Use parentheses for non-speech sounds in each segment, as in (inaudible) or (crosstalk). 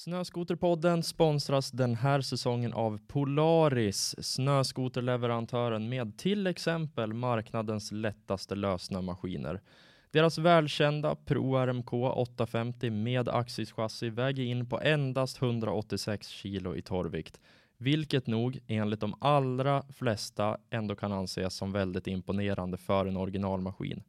Snöskoterpodden sponsras den här säsongen av Polaris, snöskoterleverantören med till exempel marknadens lättaste lösnömaskiner. Deras välkända Pro RMK 850 med axis-chassi väger in på endast 186 kilo i torrvikt, vilket nog enligt de allra flesta ändå kan anses som väldigt imponerande för en originalmaskin.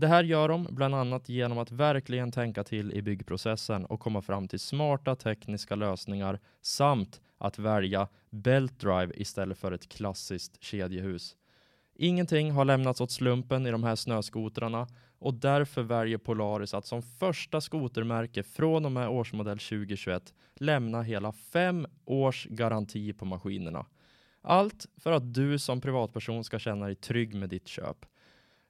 Det här gör de bland annat genom att verkligen tänka till i byggprocessen och komma fram till smarta tekniska lösningar samt att välja belt drive istället för ett klassiskt kedjehus. Ingenting har lämnats åt slumpen i de här snöskotrarna och därför väljer Polaris att som första skotermärke från och med årsmodell 2021 lämna hela fem års garanti på maskinerna. Allt för att du som privatperson ska känna dig trygg med ditt köp.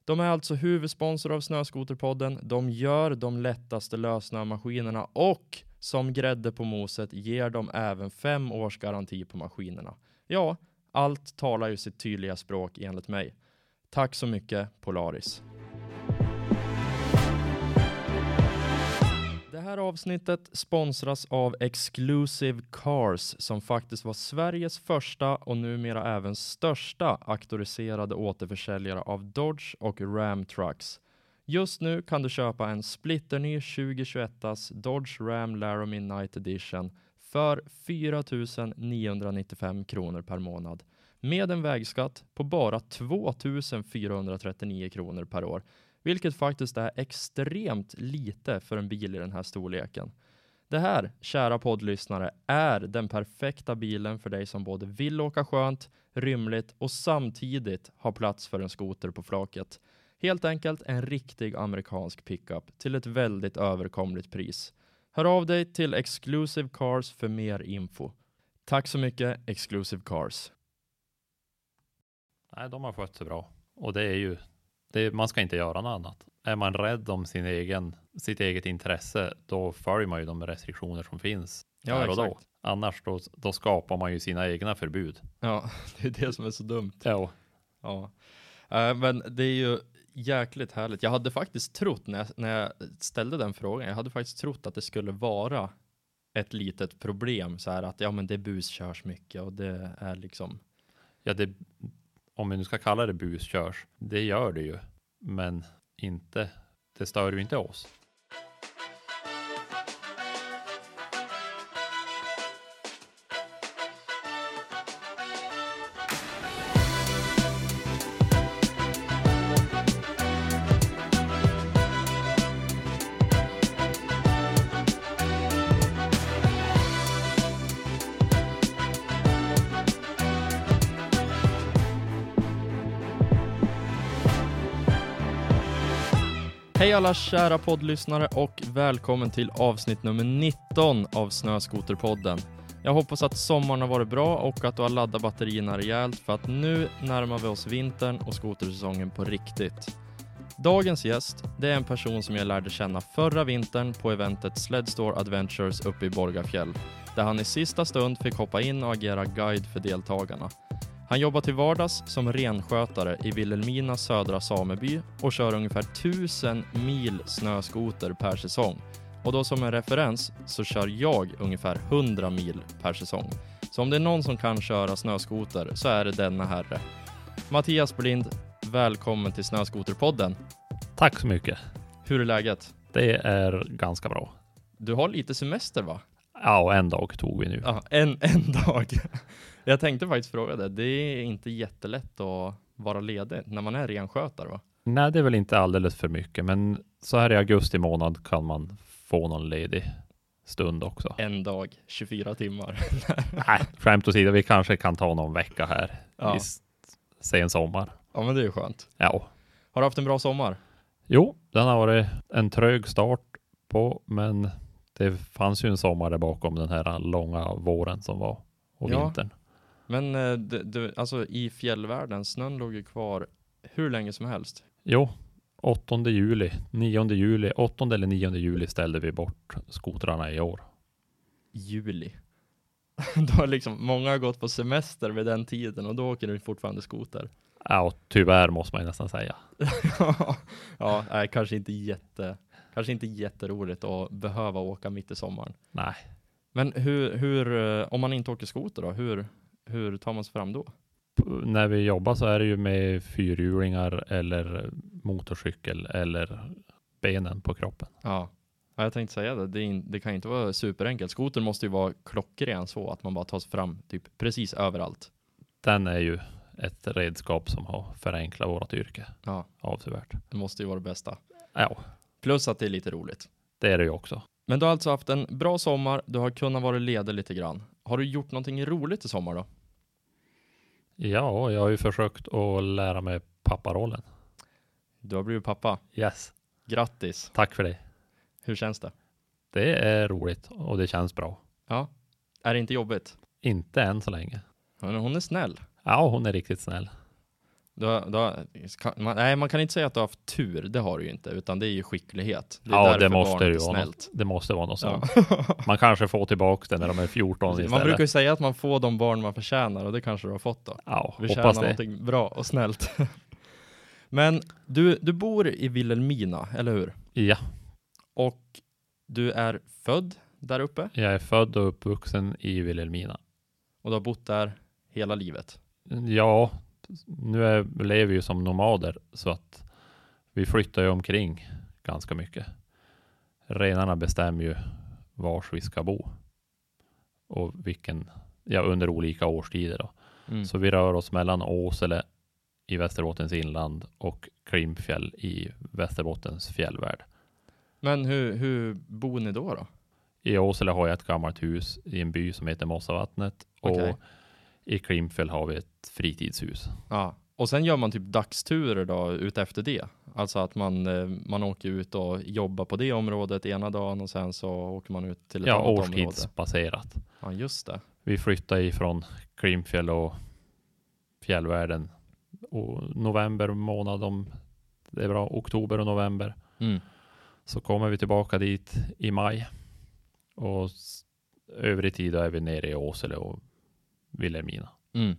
De är alltså huvudsponsor av Snöskoterpodden. De gör de lättaste lösnömaskinerna och som grädde på moset ger de även fem års garanti på maskinerna. Ja, allt talar ju sitt tydliga språk enligt mig. Tack så mycket Polaris. Här avsnittet sponsras av Exclusive Cars som faktiskt var Sveriges första och numera även största auktoriserade återförsäljare av Dodge och Ram Trucks. Just nu kan du köpa en splitterny 2021 Dodge Ram Laramie Night Edition för 4 995 kronor per månad med en vägskatt på bara 2 439 kronor per år vilket faktiskt är extremt lite för en bil i den här storleken. Det här, kära poddlyssnare, är den perfekta bilen för dig som både vill åka skönt, rymligt och samtidigt ha plats för en skoter på flaket. Helt enkelt en riktig amerikansk pickup till ett väldigt överkomligt pris. Hör av dig till Exclusive Cars för mer info. Tack så mycket Exclusive Cars. Nej, de har skött sig bra. Och det är ju det, man ska inte göra något annat. Är man rädd om sin egen, sitt eget intresse, då följer man ju de restriktioner som finns ja, här och exakt. då. Annars då, då skapar man ju sina egna förbud. Ja, (laughs) det är det som är så dumt. Ja. ja. Uh, men det är ju jäkligt härligt. Jag hade faktiskt trott när jag, när jag ställde den frågan, jag hade faktiskt trott att det skulle vara ett litet problem så här att ja, men det buskörs mycket och det är liksom. Ja, det, om vi nu ska kalla det buskörs, det gör det ju, men inte, det stör ju inte oss. Hej alla kära poddlyssnare och välkommen till avsnitt nummer 19 av Snöskoterpodden. Jag hoppas att sommaren har varit bra och att du har laddat batterierna rejält för att nu närmar vi oss vintern och skotersäsongen på riktigt. Dagens gäst, det är en person som jag lärde känna förra vintern på eventet Sledstore Adventures uppe i Borgafjäll, där han i sista stund fick hoppa in och agera guide för deltagarna. Han jobbar till vardags som renskötare i Vilhelmina södra sameby och kör ungefär 1000 mil snöskoter per säsong. Och då som en referens så kör jag ungefär 100 mil per säsong. Så om det är någon som kan köra snöskoter så är det denna herre. Mattias Blind, välkommen till Snöskoterpodden. Tack så mycket. Hur är läget? Det är ganska bra. Du har lite semester va? Ja, en dag tog vi nu. Ja, en, en dag. Jag tänkte faktiskt fråga det. Det är inte jättelätt att vara ledig när man är renskötare va? Nej, det är väl inte alldeles för mycket, men så här i augusti månad kan man få någon ledig stund också. En dag, 24 timmar. (laughs) Nej, skämt åsido, vi kanske kan ta någon vecka här ja. i sen sommar. Ja, men det är ju skönt. Ja. Har du haft en bra sommar? Jo, den har varit en trög start på, men det fanns ju en sommar där bakom den här långa våren som var och ja, vintern. Men eh, det, det, alltså i fjällvärlden, snön låg ju kvar hur länge som helst. Jo, 8 juli, 9 juli, 8 eller 9 juli ställde vi bort skotrarna i år. Juli. (laughs) då har liksom många har gått på semester vid den tiden och då åker du fortfarande skoter. Ja, tyvärr måste man nästan säga. (laughs) ja, nej, kanske inte jätte, kanske inte jätteroligt att behöva åka mitt i sommaren. Nej. Men hur, hur, eh, om man inte åker skoter då, hur, hur tar man sig fram då? när vi jobbar så är det ju med fyrhjulingar eller motorcykel eller benen på kroppen. Ja, ja jag tänkte säga det. Det, in, det kan inte vara superenkelt. Skoter måste ju vara klockren så att man bara tar sig fram typ precis överallt. Den är ju ett redskap som har förenklat vårt yrke ja. avsevärt. Det måste ju vara det bästa. Ja. Plus att det är lite roligt. Det är det ju också. Men du har alltså haft en bra sommar, du har kunnat vara ledig lite grann. Har du gjort någonting roligt i sommar då? Ja, jag har ju försökt att lära mig papparollen. Du har blivit pappa. Yes. Grattis. Tack för det. Hur känns det? Det är roligt och det känns bra. Ja. Är det inte jobbigt? Inte än så länge. Hon är snäll. Ja, hon är riktigt snäll. Du har, du har, man, nej, man kan inte säga att du har haft tur. Det har du ju inte, utan det är ju skicklighet. Det ja, det måste ju vara något, Det måste vara något sånt. Ja. man kanske får tillbaka det när de är 14 istället. Man brukar ju säga att man får de barn man förtjänar och det kanske du har fått då. Ja, Vi hoppas det. någonting bra och snällt. (laughs) Men du, du bor i Vilhelmina, eller hur? Ja. Och du är född där uppe? Jag är född och uppvuxen i Vilhelmina. Och du har bott där hela livet? Ja, nu är, lever vi ju som nomader så att vi flyttar ju omkring ganska mycket. Renarna bestämmer ju vars vi ska bo och vilken, ja under olika årstider då. Mm. Så vi rör oss mellan Åsele i Västerbottens inland och Klimpfjäll i Västerbottens fjällvärld. Men hur, hur bor ni då? då? I Åsele har jag ett gammalt hus i en by som heter Mossavattnet okay. och i Klimpfjäll har vi ett fritidshus. Ja, och sen gör man typ dagsturer då utefter det. Alltså att man, eh, man åker ut och jobbar på det området ena dagen och sen så åker man ut till ett ja, annat område. Ja, årstidsbaserat. Ja, just det. Vi flyttar ifrån Klimpfjäll och fjällvärlden och november månad om det är bra, oktober och november. Mm. Så kommer vi tillbaka dit i maj och övrig tid är vi nere i Åsele och Vilhelmina. Mm.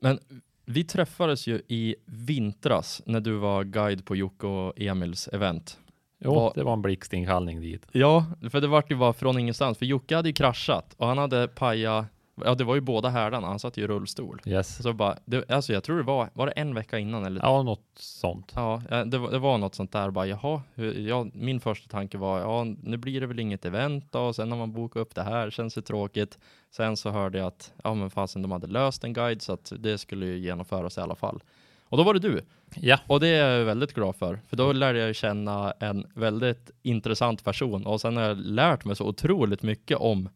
Men vi träffades ju i vintras när du var guide på Jocke och Emils event. Jo, var... det var en blixtinkallning dit. Ja, för det vart ju bara från ingenstans. För Jocke hade ju kraschat och han hade pajat Ja, det var ju båda härdarna. Han satt ju i rullstol. Yes. Så bara, det, alltså jag tror det var, var det en vecka innan eller? Ja, något sånt. Ja, det, var, det var något sånt där. Bara, jaha, ja, min första tanke var, ja, nu blir det väl inget event då. Och sen när man bokar upp det här känns det tråkigt. Sen så hörde jag att, ja men fasen, de hade löst en guide så att det skulle ju genomföras i alla fall. Och då var det du. Ja. Och det är jag väldigt glad för. För då lärde jag känna en väldigt intressant person. Och sen har jag lärt mig så otroligt mycket om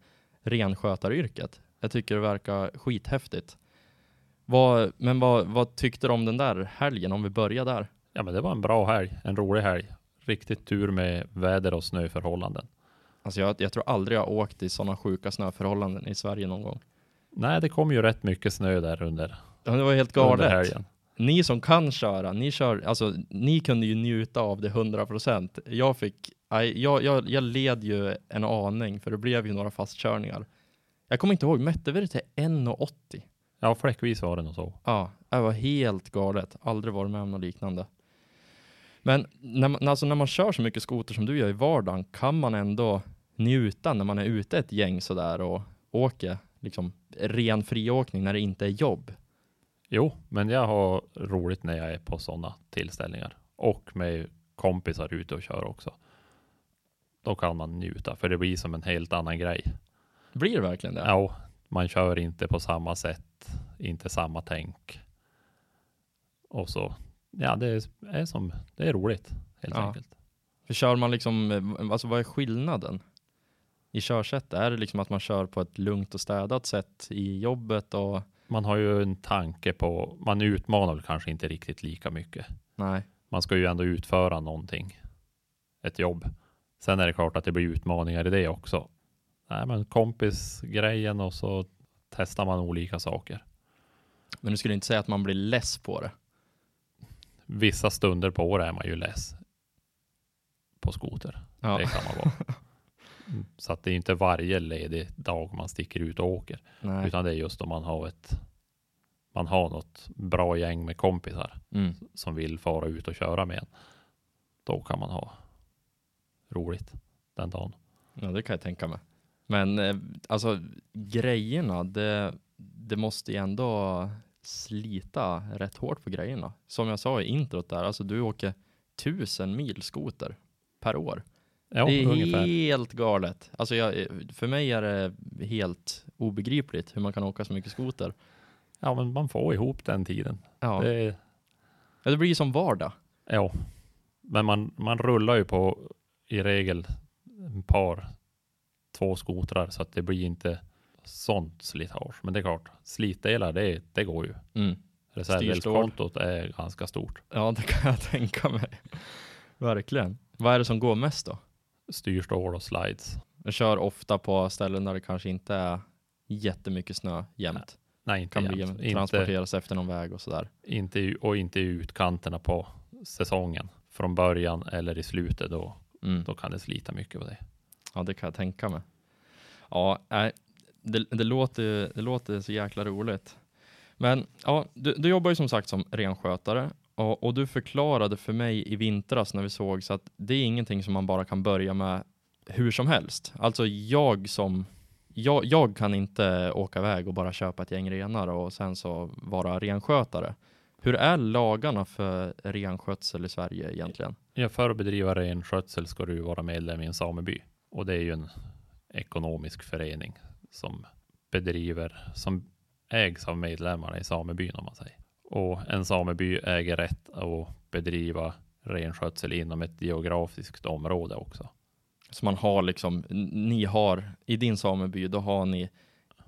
renskötaryrket. Jag tycker det verkar skithäftigt. Vad, men vad, vad tyckte du om den där helgen, om vi börjar där? Ja, men det var en bra helg, en rolig helg. Riktigt tur med väder och snöförhållanden. Alltså jag, jag tror aldrig jag åkt i sådana sjuka snöförhållanden i Sverige någon gång. Nej, det kom ju rätt mycket snö där under Ja, det var helt galet. Ni som kan köra, ni kör, alltså ni kunde ju njuta av det 100%. Jag fick, jag, jag, jag led ju en aning för det blev ju några fastkörningar. Jag kommer inte ihåg, mätte vi det till 1,80? Ja, fläckvis var det nog så. Ja, det var helt galet. Aldrig varit med om något liknande. Men när man, alltså när man kör så mycket skoter som du gör i vardagen, kan man ändå njuta när man är ute ett gäng sådär och åker liksom ren friåkning när det inte är jobb? Jo, men jag har roligt när jag är på sådana tillställningar och med kompisar ute och kör också. Då kan man njuta, för det blir som en helt annan grej. Blir det verkligen det? Ja, man kör inte på samma sätt, inte samma tänk. Och så, ja, det är, som, det är roligt helt ja. enkelt. För kör man liksom, alltså vad är skillnaden i körsätt? Är det liksom att man kör på ett lugnt och städat sätt i jobbet och man har ju en tanke på, man utmanar väl kanske inte riktigt lika mycket. Nej. Man ska ju ändå utföra någonting, ett jobb. Sen är det klart att det blir utmaningar i det också nej, men kompisgrejen och så testar man olika saker. Men du skulle inte säga att man blir less på det? Vissa stunder på året är man ju less på skoter. Ja. Det kan man vara. (laughs) Så att det är inte varje ledig dag man sticker ut och åker. Nej. Utan det är just om man har ett man har något bra gäng med kompisar mm. som vill fara ut och köra med en. Då kan man ha roligt den dagen. Ja, det kan jag tänka mig. Men eh, alltså grejerna, det, det måste ju ändå slita rätt hårt på grejerna. Som jag sa i introt där, alltså du åker tusen mil skoter per år. Ja, det är ungefär. helt galet. Alltså jag, för mig är det helt obegripligt hur man kan åka så mycket skoter. Ja, men man får ihop den tiden. Ja, Det är, det blir ju som vardag. ja, men man, man rullar ju på i regel en par, två skotrar så att det blir inte sånt slitage. Men det är klart, slitdelar det, det går ju. Mm. Reservdelskontot är ganska stort. Ja, det kan jag (laughs) tänka mig. Verkligen. Vad är det som går mest då? Styrstål och slides. Jag kör ofta på ställen där det kanske inte är jämtemycket snö jämt. Nej, inte Kan bli jämt. Inte, transporteras efter någon väg och sådär. inte, och inte i utkanterna på säsongen. Från början eller i slutet då, Mm. då kan det slita mycket på det. Ja, det kan jag tänka mig. Ja, nej, det, det, låter, det låter så jäkla roligt. Men ja, du, du jobbar ju som sagt som renskötare och, och du förklarade för mig i vintras när vi såg så att det är ingenting som man bara kan börja med hur som helst. Alltså jag som jag, jag kan inte åka iväg och bara köpa ett gäng renar och sen så vara renskötare. Hur är lagarna för renskötsel i Sverige egentligen? Ja, för att bedriva renskötsel ska du vara medlem i en sameby. Och det är ju en ekonomisk förening som bedriver, som ägs av medlemmarna i samebyn om man säger. Och en sameby äger rätt att bedriva renskötsel inom ett geografiskt område också. Så man har liksom, ni har, i din sameby, då har ni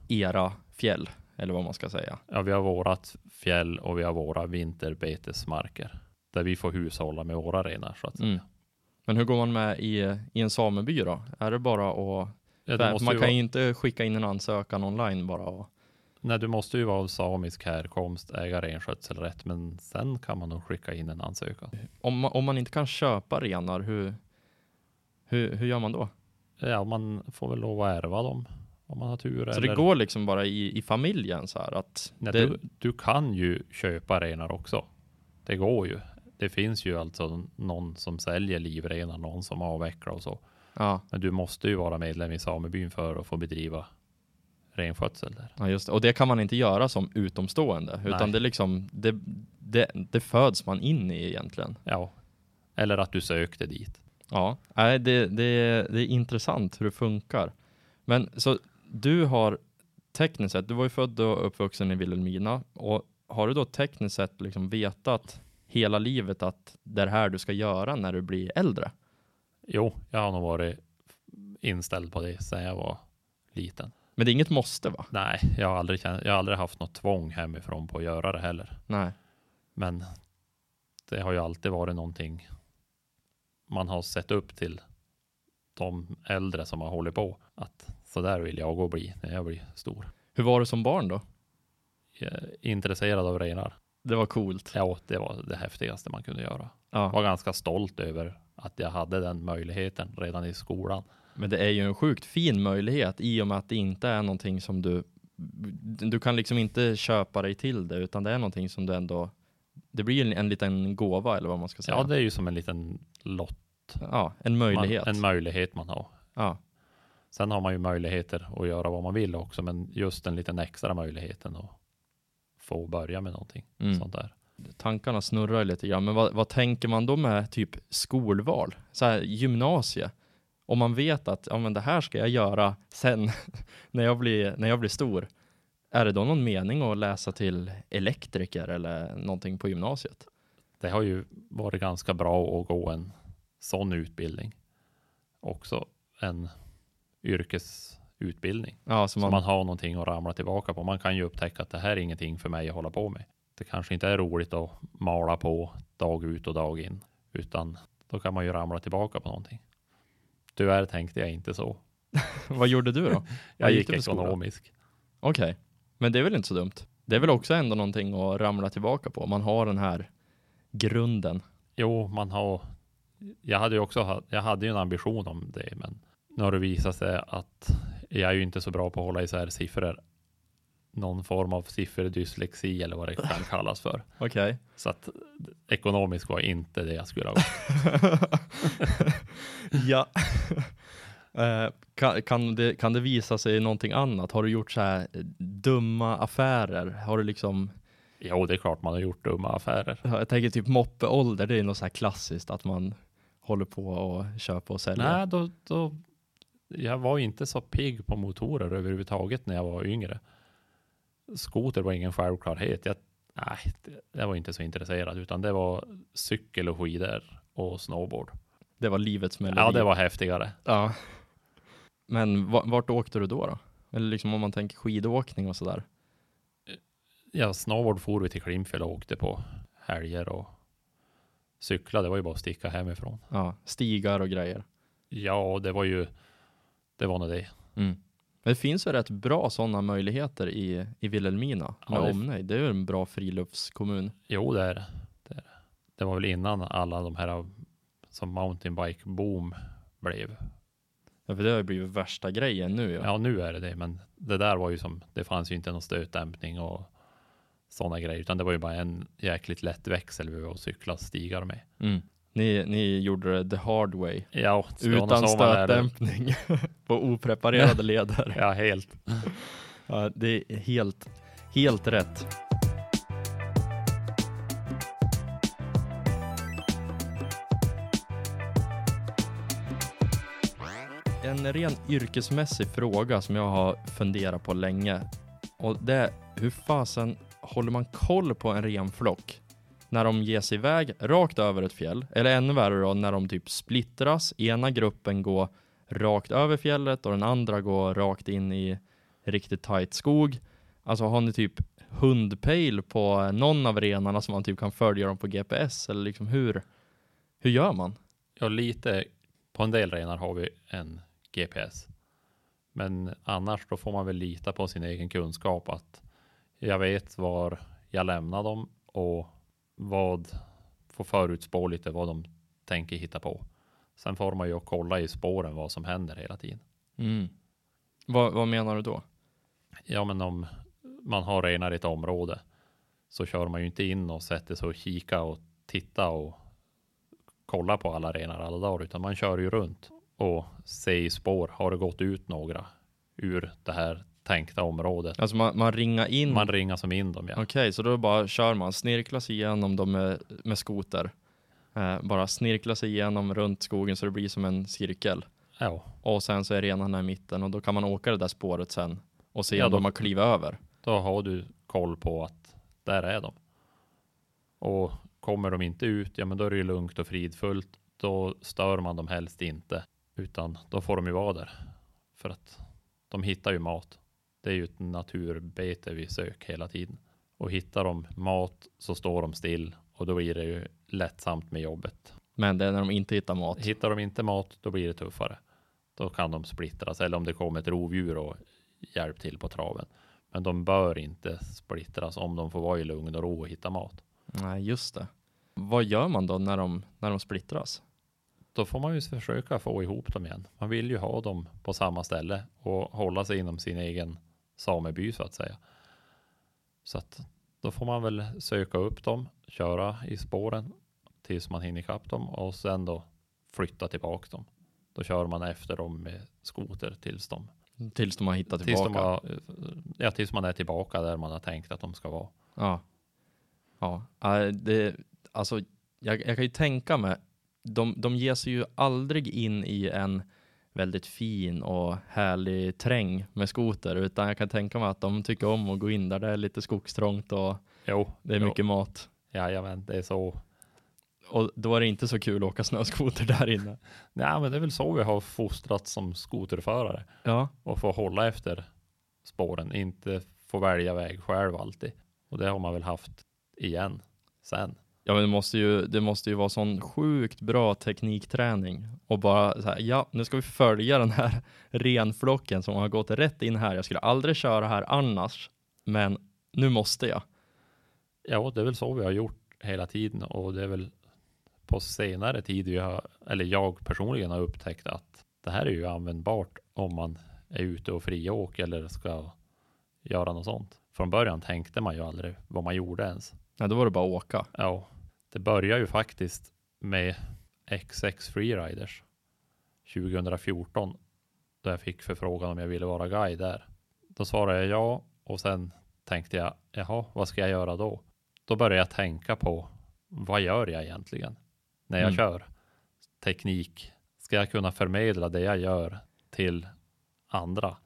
era fjäll, eller vad man ska säga. Ja, vi har vårat fjäll och vi har våra vinterbetesmarker där vi får hushålla med våra renar så att säga. Mm. Men hur går man med i, i en sameby då? Är det bara att, Ja, man ju kan vara, ju inte skicka in en ansökan online bara och, nej, du måste ju vara av samisk härkomst, äga renskötselrätt, men sen kan man nog skicka in en ansökan. om, man- om man inte kan köpa renar, hur, hur, hur gör man då? Ja, man får väl lov att ärva dem om man har tur. Så eller... det går liksom bara i, i familjen så här att Nej, det, du, du kan ju köpa renar också. Det går ju. Det finns ju alltså någon som säljer livrenar, någon som avvecklar och så. ja, Men du måste ju vara medlem i samebyn för att få bedriva renskötsel där. ja, just det. Och det kan man inte göra som utomstående, utan det liksom, det, det, det föds man in i egentligen. Ja, eller att du sökte dit. Ja, nej, det, det, det är intressant hur det funkar. Men så du har tekniskt sett, du var ju född och uppvuxen i Vilhelmina och har du då tekniskt sett liksom vetat hela livet att det är här du ska göra när du blir äldre? Jo, jag har nog varit inställd på det sedan jag var liten. Men det är inget måste va? Nej, jag har aldrig, känt, jag har aldrig haft något tvång hemifrån på att göra det heller. Nej. Men det har ju alltid varit någonting man har sett upp till de äldre som har hållit på. Att så där vill jag gå bli när jag blir stor. Hur var du som barn då? Jag är intresserad av renar. Det var coolt. Ja, det var det häftigaste man kunde göra. Ja. Var ganska stolt över att jag hade den möjligheten redan i skolan. Men det är ju en sjukt fin möjlighet i och med att det inte är någonting som du du kan liksom inte köpa dig till det utan det är någonting som du ändå det blir en, en liten gåva eller vad man ska säga. Ja, det är ju som en liten lott. ja en möjlighet. Man, en möjlighet man har. ja. Sen har man ju möjligheter att göra vad man vill också, men just den liten extra möjligheten att få börja med någonting Mm. sånt där. Tankarna snurrar lite grann, men vad, vad tänker man då med typ skolval? Så här, gymnasie. Om man vet att ja, men det här ska jag göra sen (laughs) när, jag blir, när jag blir stor. Är det då någon mening att läsa till elektriker eller någonting på gymnasiet? Det har ju varit ganska bra att gå en sån utbildning. Också en yrkesutbildning. Ja, så Så man, man har någonting att ramla tillbaka på. Man kan ju upptäcka att det här är ingenting för mig att hålla på med. Det kanske inte är roligt att mala på dag ut och dag in, utan då kan man ju ramla tillbaka på någonting. Tyvärr tänkte jag inte så. (laughs) vad gjorde du då? (laughs) Jag gick skola? ekonomisk. Okej, men det är väl inte så dumt? Det är väl också ändå någonting att ramla tillbaka på? Man har den här grunden. Jo, man har. Jag hade ju också jag hade ju en ambition om det, men nu har det visat sig att jag är ju inte så bra på att hålla isär siffror. Någon form av sifferdyslexi eller vad det kan (laughs) kallas för. Okej. Så att ekonomisk var inte det jag skulle ha (laughs) ja. (laughs) Uh, kan, kan, det, kan det visa sig någonting annat? Har du gjort så här dumma affärer? Har du liksom? Jo, det är klart man har gjort dumma affärer. Jag tänker typ moppeålder, det är något så här klassiskt att man håller på och köper och säljer. Nej, då, då, jag var inte så pigg på motorer överhuvudtaget när jag var yngre. Skoter var ingen självklarhet. Jag, nej, jag var inte så intresserad, utan det var cykel och skidor och snowboard. Det var livets melodi. Ja, det var häftigare. Ja. Men vart åkte du då? då? Eller liksom om man tänker skidåkning och sådär? Ja, snowboard for vi till Klimpfjäll och åkte på helger och cykla. Det var ju bara att sticka hemifrån. Ja, stigar och grejer. Ja, det var ju, det var nog det. Mm. Men det finns ju rätt bra sådana möjligheter i, i Vilhelmina med ja, det... omnejd. Det är ju en bra friluftskommun. Jo, det är det. Det, är det. det var väl innan alla de här som mountainbike boom blev. Ja, för det har ju blivit värsta grejen nu. Ja. ja, nu är det det, men det där var ju som, det fanns ju inte någon stötdämpning och sådana grejer, utan det var ju bara en jäkligt lätt växel vi var och cykla stigar med. Mm. Ni, ni gjorde det the hard way. Ja, utan stötdämpning (laughs) på opreparerade leder. Ja, helt. ja, det är helt, helt rätt. En ren yrkesmässig fråga som jag har funderat på länge och det är hur fasen håller man koll på en renflock när de ger sig iväg rakt över ett fjäll? Eller ännu värre då, när de typ splittras. Ena gruppen går rakt över fjället och den andra går rakt in i riktigt tight skog. Alltså har ni typ hundpejl på någon av renarna som man typ kan följa dem på GPS? Eller liksom hur, hur gör man? Ja, lite. På en del renar har vi en GPS. Men annars då får man väl lita på sin egen kunskap att jag vet var jag lämnar dem och vad får förutspå lite vad de tänker hitta på. Sen får man ju kolla i spåren vad som händer hela tiden. Mm. Vad, vad menar du då? Ja, men om man har renar i ett område så kör man ju inte in och sätter sig och kika och titta och kolla på alla renar alla dagar, utan man kör ju runt och ser i spår. Har det gått ut några ur det här tänkta området. Alltså man, man ringar in? Man ringar som in dem, ja. Okej, okay, så då bara kör man, snirklar sig igenom dem med, med skoter. Eh, bara snirklar sig igenom runt skogen så det blir som en cirkel. Ja. Och sen så är renarna i mitten och då kan man åka det där spåret sen och se ja, om då, de har klivit över. Då har du koll på att där är de. Och kommer de inte ut, ja men då är det ju lugnt och fridfullt. Då stör man dem helst inte, utan då får de ju vara där. För att de hittar ju mat. Det är ju ett naturbete vi söker hela tiden. Och hittar de mat så står de still och då blir det ju lättsamt med jobbet. Men det är när de inte hittar mat. Hittar de inte mat, då blir det tuffare. Då kan de splittras eller om det kommer ett rovdjur och hjälp till på traven. Men de bör inte splittras om de får vara i lugn och ro och hitta mat. Nej, just det. Vad gör man då när de, när de splittras? då får man ju försöka få ihop dem igen. Man vill ju ha dem på samma ställe och hålla sig inom sin egen sameby så att säga. Så att då får man väl söka upp dem, köra i spåren tills man hinner ikapp dem och sen då flytta tillbaka dem. Då kör man efter dem med skoter tills de Tills de har hittat tillbaka? Tills, har, ja, tills man är tillbaka där man har tänkt att de ska vara. Ja. Ja, det, alltså jag, jag kan ju tänka mig de, de ger sig ju aldrig in i en väldigt fin och härlig träng med skoter, utan jag kan tänka mig att de tycker om att gå in där det är lite skogstrångt och jo, det är jo. mycket mat. Jajamän, det är så. Och då är det inte så kul att åka snöskoter där inne. Nej, men det är väl så vi har fostrat som skoterförare. Ja. Och få hålla efter spåren, inte få välja väg själv alltid. Och det har man väl haft igen sen. Ja, men det måste ju, det måste ju vara sån sjukt bra teknikträning och bara så här, ja, nu ska vi följa den här (laughs) renflocken som har gått rätt in här. Jag skulle aldrig köra här annars, men nu måste jag. Ja, det är väl så vi har gjort hela tiden och det är väl på senare tid vi har, eller jag personligen har upptäckt att det här är ju användbart om man är ute och friåker eller ska göra något sånt. Från början tänkte man ju aldrig vad man gjorde ens. Ja, då var det bara att åka. Ja, det börjar ju faktiskt med XX Freeriders 2014 då jag fick förfrågan om jag ville vara guide där. Då svarade jag ja och sen tänkte jag, jaha, vad ska jag göra då? Då började jag tänka på vad gör jag egentligen när jag mm. kör teknik? Ska jag kunna förmedla det jag gör till andra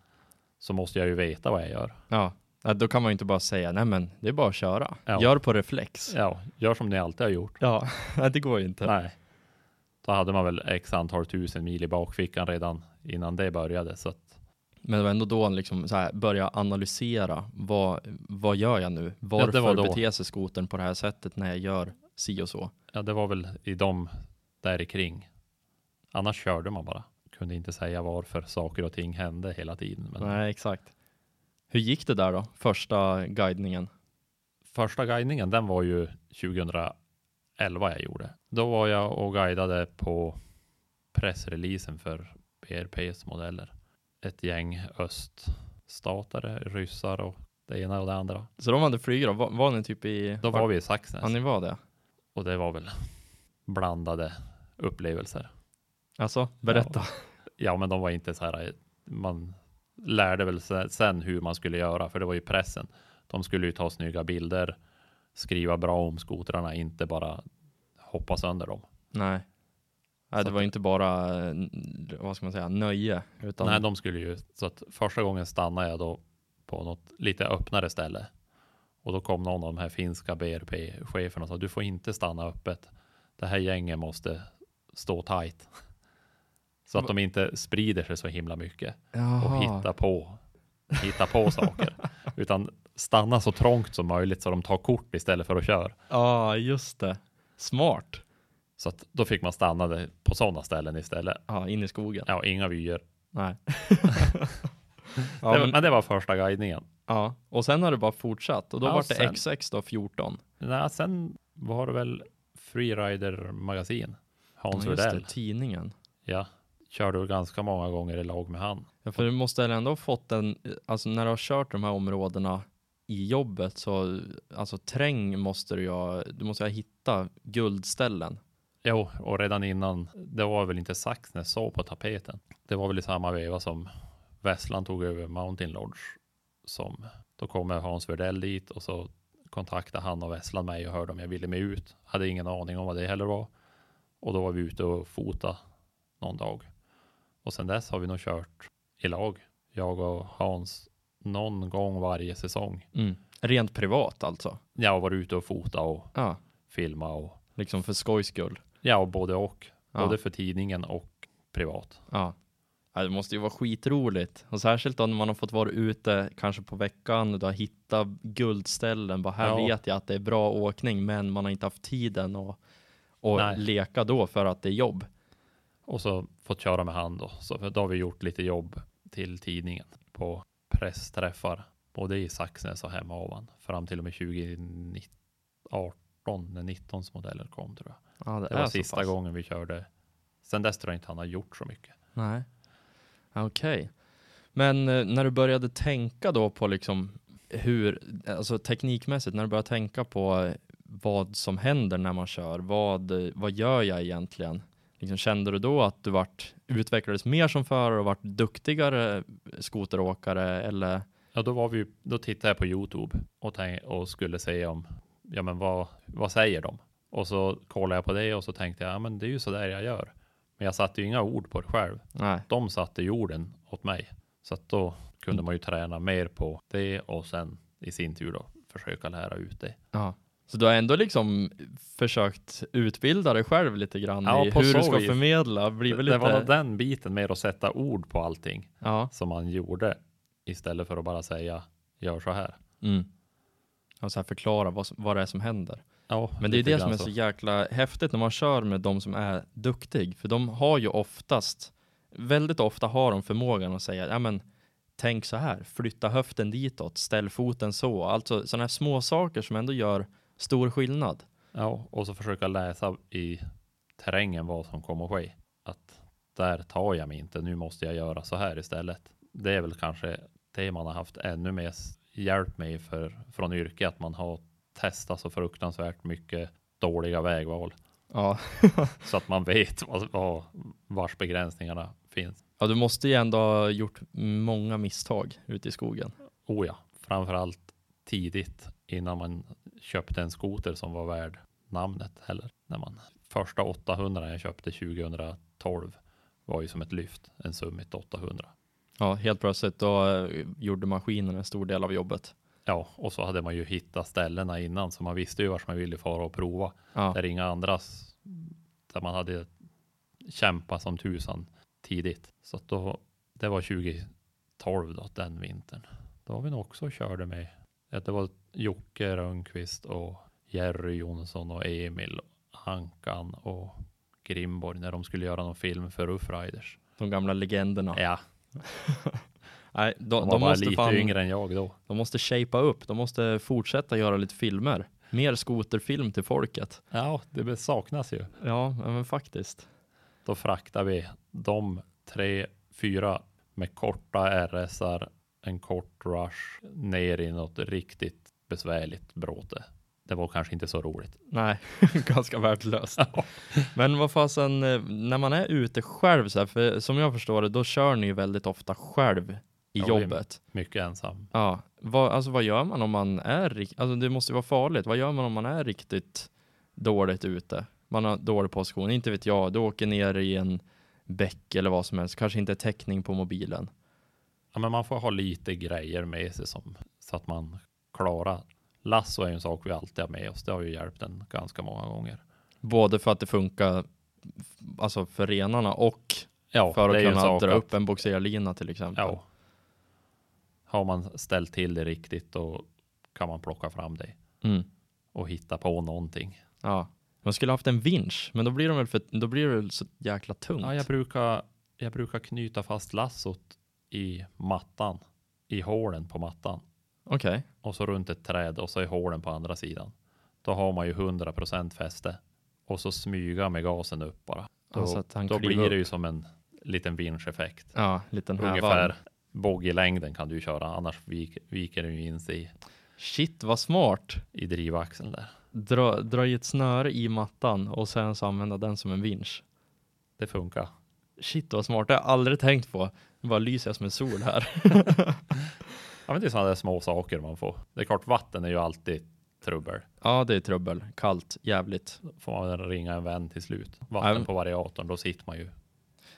så måste jag ju veta vad jag gör. Ja, då kan man ju inte bara säga nej, men det är bara att köra. Ja. Gör på reflex. Ja, gör som ni alltid har gjort. Ja, (laughs) det går ju inte. Nej, då hade man väl x antal tusen mil i bakfickan redan innan det började. Så att... Men det var ändå då liksom så här, börja analysera. Vad, vad gör jag nu? Varför ja, beter sig skotern på det här sättet när jag gör si och så? Ja, det var väl i de där kring. Annars körde man bara. Kunde inte säga varför saker och ting hände hela tiden. Men... Nej, exakt. Hur gick det där då? Första guidningen? Första guidningen, den var ju 2011 jag gjorde. Då var jag och guidade på pressreleasen för BRPs modeller. Ett gäng öststatare, ryssar och det ena och det andra. Så de hade flygare, var, var ni typ i? Då var vi i Saxnäs. Ja, ni var det? Och det var väl blandade upplevelser. Alltså, berätta. Ja, ja, men de var inte så här, man lärde väl sen hur man skulle göra, för det var ju pressen. De skulle ju ta snygga bilder, skriva bra om skotrarna, inte bara hoppa sönder dem. Nej. Nej, det var inte bara, vad ska man säga, nöje. Utan... Nej, de skulle ju, så att första gången stannade jag då på något lite öppnare ställe. Och då kom någon av de här finska BRP-cheferna och sa, du får inte stanna öppet. Det här gänget måste stå tight. (laughs) Så att de inte sprider sig så himla mycket Jaha. och hittar på, hittar på (laughs) saker. Utan stanna så trångt som möjligt så de tar kort istället för att köra. Ja, just det. Smart. Så att då fick man stanna på sådana ställen istället. Ja, in i skogen. Ja, inga vyer. Nej. (laughs) ja, men... men... det var första guidningen. Ja, och sen har det bara fortsatt och då ja, var det sen... XX då 14. Nej, sen var det väl Freerider magasin. Hans ja, just det, tidningen. Ja, körde du ganska många gånger i lag med han. Ja, för du måste ändå ha fått en, alltså när du har kört de här områdena i jobbet så, alltså träng måste du ju du måste ha hitta guldställen. Jo, och redan innan, det var väl inte Saxnäs så på tapeten. Det var väl i samma veva som Vesslan tog över Mountain Lodge. Som, då kommer Hans Verdell dit och så kontaktade han och Vesslan mig och hörde om jag ville med ut. Hade ingen aning om vad det heller var. Och då var vi ute och fota någon dag. Och sen dess har vi nog kört i lag, jag och Hans, någon gång varje säsong. Mm. Rent privat alltså? Ja, varit ute och fota och ja. filma och liksom för skojs skull. Ja, och både och. Ja. Både för tidningen och privat. Ja. Det måste ju vara skitroligt. Och särskilt då när man har fått vara ute kanske på veckan och du har hittat guldställen. Bara här ja. vet jag att det är bra åkning, men man har inte haft tiden att och leka då för att det är jobb. Och så fått köra med han då. Så då har vi gjort lite jobb till tidningen på pressträffar. Både i Saxnäs och Hemavan. Fram till och med 2018 när 19 modeller kom tror jag. Ja, det, det var sista gången vi körde. Sen dess tror jag inte han har gjort så mycket. Nej, okej. Okay. Men eh, när du började tänka då på liksom hur, alltså teknikmässigt, när du började tänka på vad som händer när man kör, vad, vad gör jag egentligen? Liksom, kände du då att du vart, utvecklades mer som förare och vart duktigare skoteråkare eller? Ja, då var vi, då tittade jag på Youtube och, tänk, och skulle se om, ja men vad, vad säger de? Och så kollade jag på det och så tänkte jag, ja men det är ju så där jag gör. Men jag satte ju inga ord på det själv. Nej. De satte jorden åt mig. Så att då kunde man ju träna mer på det och sen i sin tur då försöka lära ut det. Ja. Så du har ändå liksom försökt utbilda dig själv lite grann ja, i hur du ska förmedla. Blir det, lite... det var den biten med att sätta ord på allting ja. som man gjorde istället för att bara säga gör så här. Mm. Och så här förklara vad, vad det är som händer. Ja, Men det är det som är så. jäkla häftigt när man kör med de som är duktig. För de har ju oftast, väldigt ofta har de förmågan att säga, ja men tänk så här, flytta höften ditåt, ställ foten så. Alltså sådana här små saker som ändå gör stor skillnad. Ja, och så försöka läsa i terrängen vad som kommer att ske. Att där tar jag mig inte, nu måste jag göra så här istället. Det är väl kanske det man har haft ännu mer hjälp med för, från yrke, att man har testat så fruktansvärt mycket dåliga vägval. Ja. (laughs) så att man vet vad, vad, vars begränsningarna finns. Ja, du måste ju ändå ha gjort många misstag ute i skogen. Oh ja, framförallt tidigt innan man köpte en skoter som var värd namnet heller. När man första 800 jag köpte 2012 var ju som ett lyft, en Summit 800. Ja, helt plötsligt då eh, gjorde maskinen en stor del av jobbet. Ja, och så hade man ju hittat ställena innan så man visste ju vart man ville fara och prova. Ja. Där inga andra, där man hade kämpat som tusan tidigt. Så då, det var 2012 då, den vintern. Då var vi nog också och körde med. Det var Jocke Rönnqvist och Jerry Jonsson och Emil Hankan och Grimborg när de skulle göra någon film för Rough Riders. De gamla legenderna. Ja. (laughs) Nej, de, de, de var måste lite fan, yngre än jag då. De måste shapea upp. De måste fortsätta göra lite filmer. Mer skoterfilm till folket. Ja, det saknas ju. Ja, men faktiskt. Då fraktar vi de tre, fyra med korta RSar, en kort rush ner i något riktigt besvärligt bråte det var kanske inte så roligt. Nej, (laughs) ganska värdelöst. Men vad fasen, eh, när man är ute själv så här, för som jag förstår det, då kör ni ju väldigt ofta själv i ja, jobbet. Mycket ensam. Ja, vad, alltså vad gör man om man är, alltså det måste ju vara farligt. Vad gör man om man är riktigt dåligt ute? Man har dålig position, inte vet jag, du åker ner i en bäck eller vad som helst, kanske inte täckning på mobilen. Ja, men man får ha lite grejer med sig som, så att man klarar Lasso är en sak vi alltid har med oss. Det har ju hjälpt en ganska många gånger. Både för att det funkar alltså för renarna och ja, för att kunna dra upp en boxerlina till exempel. Ja. Har man ställt till det riktigt då kan man plocka fram det mm. och hitta på någonting. Ja, man skulle haft en vinsch, men då blir de väl för, då blir det väl så jäkla tungt. Ja, jag brukar, jag brukar knyta fast lassot i mattan, i hålen på mattan. Okej. Okay. Och så runt ett träd och så är hålen på andra sidan. Då har man ju 100% fäste. Och så smyga med gasen upp bara. Då, alltså då blir det ju som en liten vinscheffekt. Ja, liten Ungefär boggielängden kan du köra, annars vik, viker den ju in sig i. Shit, vad smart. I drivaxeln där. Dra, dra i ett snöre i mattan och sen så använda den som en vinsch. Det funkar. Shit vad smart, det har jag aldrig tänkt på. Nu bara lyser jag som en sol här. (laughs) Ja, men det är sådana där små saker man får. Det är klart, vatten är ju alltid trubbel. Ja, det är trubbel. Kallt, jävligt. Får man ringa en vän till slut. Vatten Nej. på variatorn, då sitter man ju.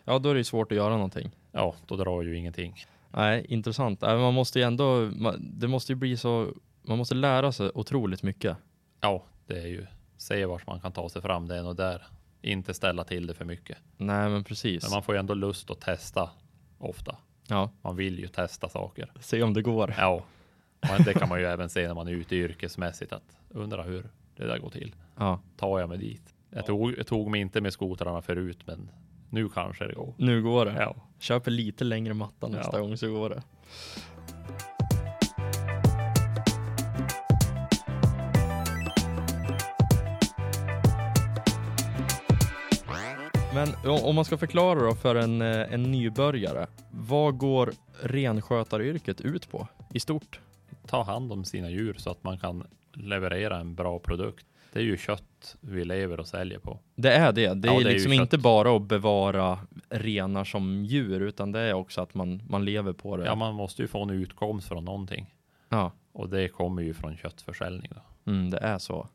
Ja, då är det ju svårt att göra någonting. Ja, då drar ju ingenting. Nej, intressant. Man måste ju ändå, det måste ju bli så, man måste lära sig otroligt mycket. Ja, det är ju, se vart man kan ta sig fram, det är nog där. Inte ställa till det för mycket. Nej, men precis. Men man får ju ändå lust att testa ofta. Ja. Man vill ju testa saker. Se om det går. Ja, men det kan man ju (laughs) även se när man är ute yrkesmässigt att undra hur det där går till. Ja. Tar jag mig dit? Jag tog, jag tog mig inte med skotrarna förut, men nu kanske det går. Nu går det. Ja. Köper lite längre matta nästa ja. gång så går det. Men om man ska förklara då för en, eh, en nybörjare, vad går renskötaryrket ut på i stort? Ta hand om sina djur så att man kan leverera en bra produkt. Det är ju kött vi lever och säljer på. Det är det. Det är, ja, det är liksom inte bara att bevara renar som djur, utan det är också att man, man lever på det. Ja, man måste ju få en utkomst från någonting. Ja. Och det kommer ju från köttförsäljning. Då. Mm, det är så.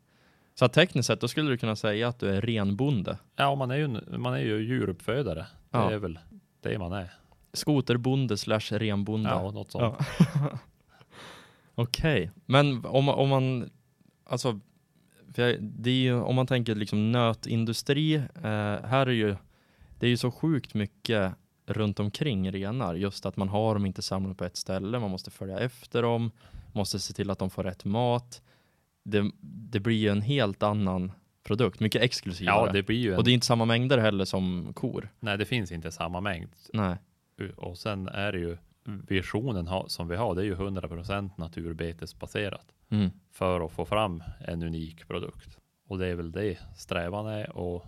Så tekniskt sett, då skulle du kunna säga att du är renbonde. Ja, man är ju, man är ju djuruppfödare. Det ja. är väl det man är. Skoterbonde slash renbonde. Ja, något sånt. Ja. (laughs) Okej, okay. men om, om man, alltså, jag, det är ju, om man tänker liksom nötindustri, eh, här är ju, det är ju så sjukt mycket runt omkring renar, just att man har dem inte samlade på ett ställe, man måste följa efter dem, måste se till att de får rätt mat det, det blir ju en helt annan produkt, mycket exklusivare. Ja, det blir ju en... Och det är inte samma mängder heller som kor. Nej, det finns inte samma mängd. Nej. Och sen är det ju visionen som vi har, det är ju 100% naturbetesbaserat mm. för att få fram en unik produkt. Och det är väl det strävan är och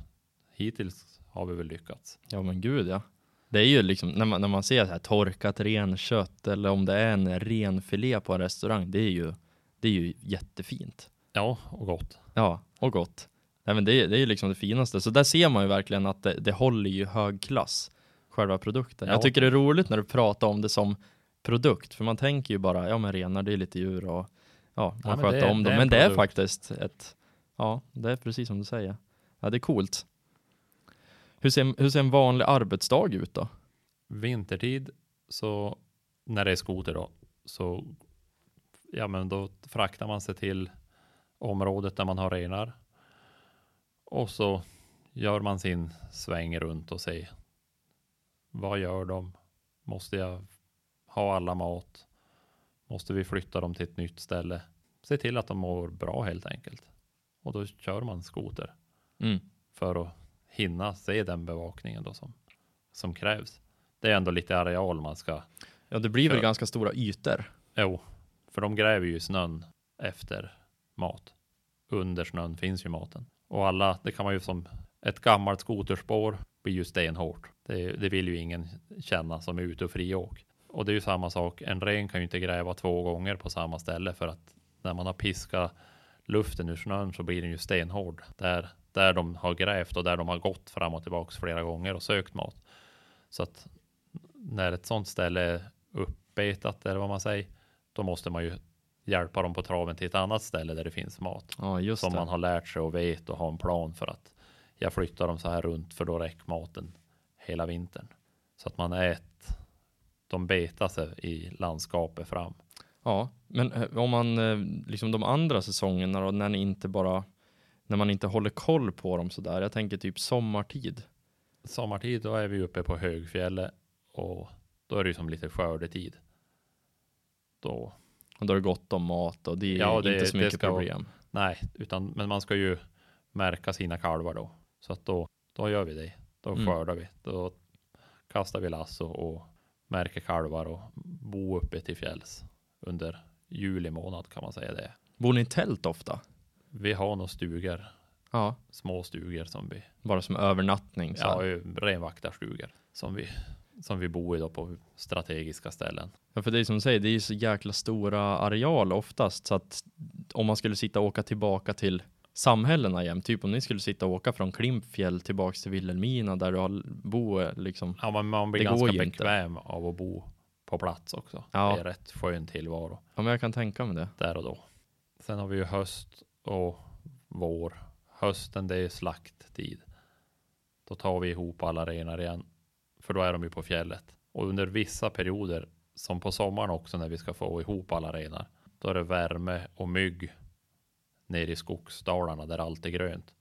hittills har vi väl lyckats. Ja, men gud ja. Det är ju liksom när man, när man ser så här torkat renkött eller om det är en renfilé på en restaurang, det är ju det är ju jättefint. Ja, och gott. Ja, och gott. Nej, men det, är, det är ju liksom det finaste. Så där ser man ju verkligen att det, det håller ju hög klass. själva produkten. Ja. Jag tycker det är roligt när du pratar om det som produkt, för man tänker ju bara, ja men renar det är lite djur och ja, man Ja, sköter om dem. Men det är faktiskt ett, ja, det är precis som du säger. Ja, det är coolt. Hur ser, hur ser en vanlig arbetsdag ut då? Vintertid så när det är skoter då så ja, men då fraktar man sig till området där man har renar och så gör man sin sväng runt och ser vad gör de? Måste jag ha alla mat? Måste vi flytta dem till ett nytt ställe? Se till att de mår bra helt enkelt. Och då kör man skoter Mm. för att hinna se den bevakningen då som, som krävs. Det är ändå lite areal man ska, Ja, det blir väl Kör. ganska stora ytor. jo, för de gräver ju snön efter mat. Under snön finns ju maten. Och alla, det kan man ju som ett gammalt skoterspår blir ju stenhårt. Det, det vill ju ingen känna som är ute och friåk. Och det är ju samma sak, en ren kan ju inte gräva två gånger på samma ställe för att när man har piskat luften ur snön så blir den ju stenhård. Där, där de har grävt och där de har gått fram och tillbaks flera gånger och sökt mat. Så att när ett sånt ställe är uppbetat eller vad man säger, då måste man ju hjälpa dem på traven till ett annat ställe där det finns mat. Ja, Som det. man har lärt sig och vet och har en plan för att jag flyttar dem så här runt för då räcker maten hela vintern. Så att man ät, de betar sig i landskapet fram. Ja, men eh, om man eh, liksom de andra säsongerna då, när ni inte bara när man inte håller koll på dem sådär. Jag tänker typ sommartid. Sommartid då är vi uppe på högfjället och då är det ju som lite skördetid. Då, Och då är det gott om mat och det är Ja, det- inte så mycket ska problem. nej, utan men man ska ju märka sina kalvar då. Så att då, då gör vi det. Då Mm. skördar vi. Då kastar vi lasso och märker kalvar och bo uppe till fjälls under juli månad kan man säga det. Bor ni i tält ofta? Vi har nog stugor, Ja, små stugor som vi, bara som övernattning. Så. ja, renvaktarstugor som vi, som vi bor i då på strategiska ställen. Ja, för det är som du säger, det är ju så jäkla stora areal oftast så att om man skulle sitta och åka tillbaka till samhällena jämt, typ om ni skulle sitta och åka från Klimpfjäll tillbaks till Vilhelmina där du har bo liksom. Ja, man, man blir Det ganska ju inte. bekväm av att bo på plats också. Ja. Det är rätt skön tillvaro Ja, men jag kan tänka mig det. där och då. Sen har vi ju höst och vår. Hösten det är slakttid. Då tar vi ihop alla renar igen. För då är de ju på fjället. Och under vissa perioder, som på sommaren också när vi ska få ihop alla renar, då är det värme och mygg nere i skogsdalarna där allt är grönt.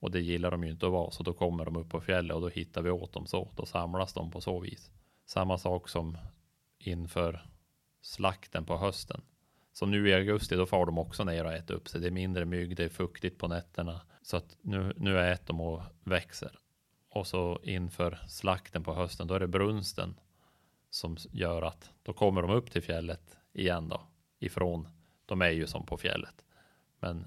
Och det gillar de ju inte att vara, så då kommer de upp på fjället och då hittar vi åt dem så. Då samlas de på så vis. Samma sak som inför slakten på hösten. Så nu i augusti då får de också ner och äter upp sig. Det är mindre mygg, det är fuktigt på nätterna. Så att nu, nu äter de och växer. Och så inför slakten på hösten då är det brunsten som gör att då kommer de upp till fjället igen då. Ifrån, de är ju som på fjället. Men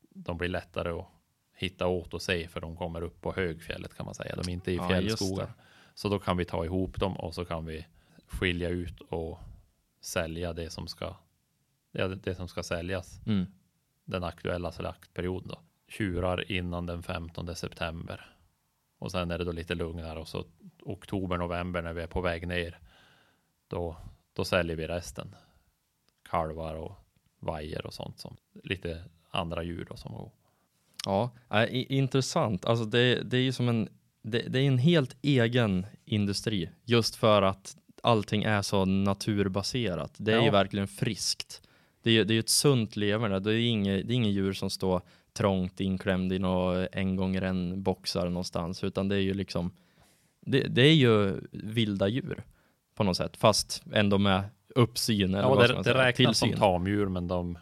de blir lättare att hitta åt och se för de kommer upp på högfjället kan man säga. De är inte i Ja, fjällskogar. just Så då kan vi ta ihop dem och så kan vi skilja ut och sälja det som ska, ja, det det som ska säljas Mm. den aktuella slaktperioden då. Tjurar innan den 15 september. Och sen är det då lite lugnare och så oktober, november när vi är på väg ner. Då, då säljer vi resten. Kalvar och vajer och sånt som lite andra djur då som går. Ja, äh, intressant. Alltså det, det är ju som en, det, det är en helt egen industri just för att allting är så naturbaserat. Det är ju Ja. verkligen friskt. Det är ju det är ju ett sunt leverne. Det är inget, det är inget djur som står trångt inklämd i några en gånger en boxar någonstans, utan det är ju liksom, det, det är ju vilda djur på något sätt, fast ändå med uppsyn eller Ja, vad det, man det räknas som tillsyn. tamdjur men de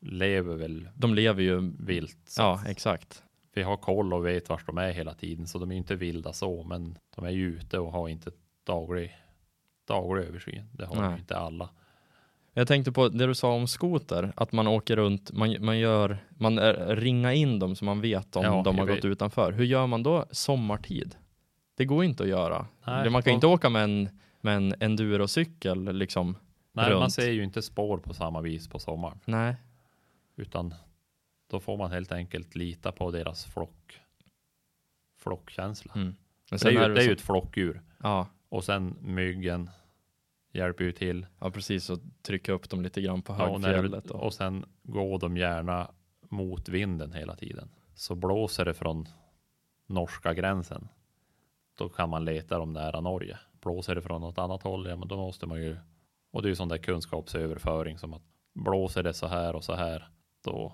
lever väl De lever ju, vilt. ja exakt. vi har koll och vet vart de är hela tiden så de är inte vilda så men de är ju ute och har inte daglig, daglig översyn. Det har Nej. ju inte alla. Jag tänkte på det du sa om skoter, att man åker runt, man, man gör, man ringar in dem så man vet om Ja, de har gått utanför. Hur gör man då sommartid? Det går inte att göra. Nej, man kan och- inte åka med en, med en endurocykel liksom. Nej, man runt. ser ju inte spår på samma vis på sommaren Nej, utan då får man helt enkelt lita på deras flock flockkänsla. mm. Men det är, ju, det är så... ju ett flockdjur. Ja. Och sen myggen hjälper ju till. Ja, precis. Och trycka upp dem lite grann på högfjället. Ja, och, och sen går de gärna mot vinden hela tiden. Så blåser det från norska gränsen. Då kan man leta dem nära Norge. Blåser det från något annat håll, ja men då måste man ju. Och det är ju sån där kunskapsöverföring som att blåser det så här och så här, då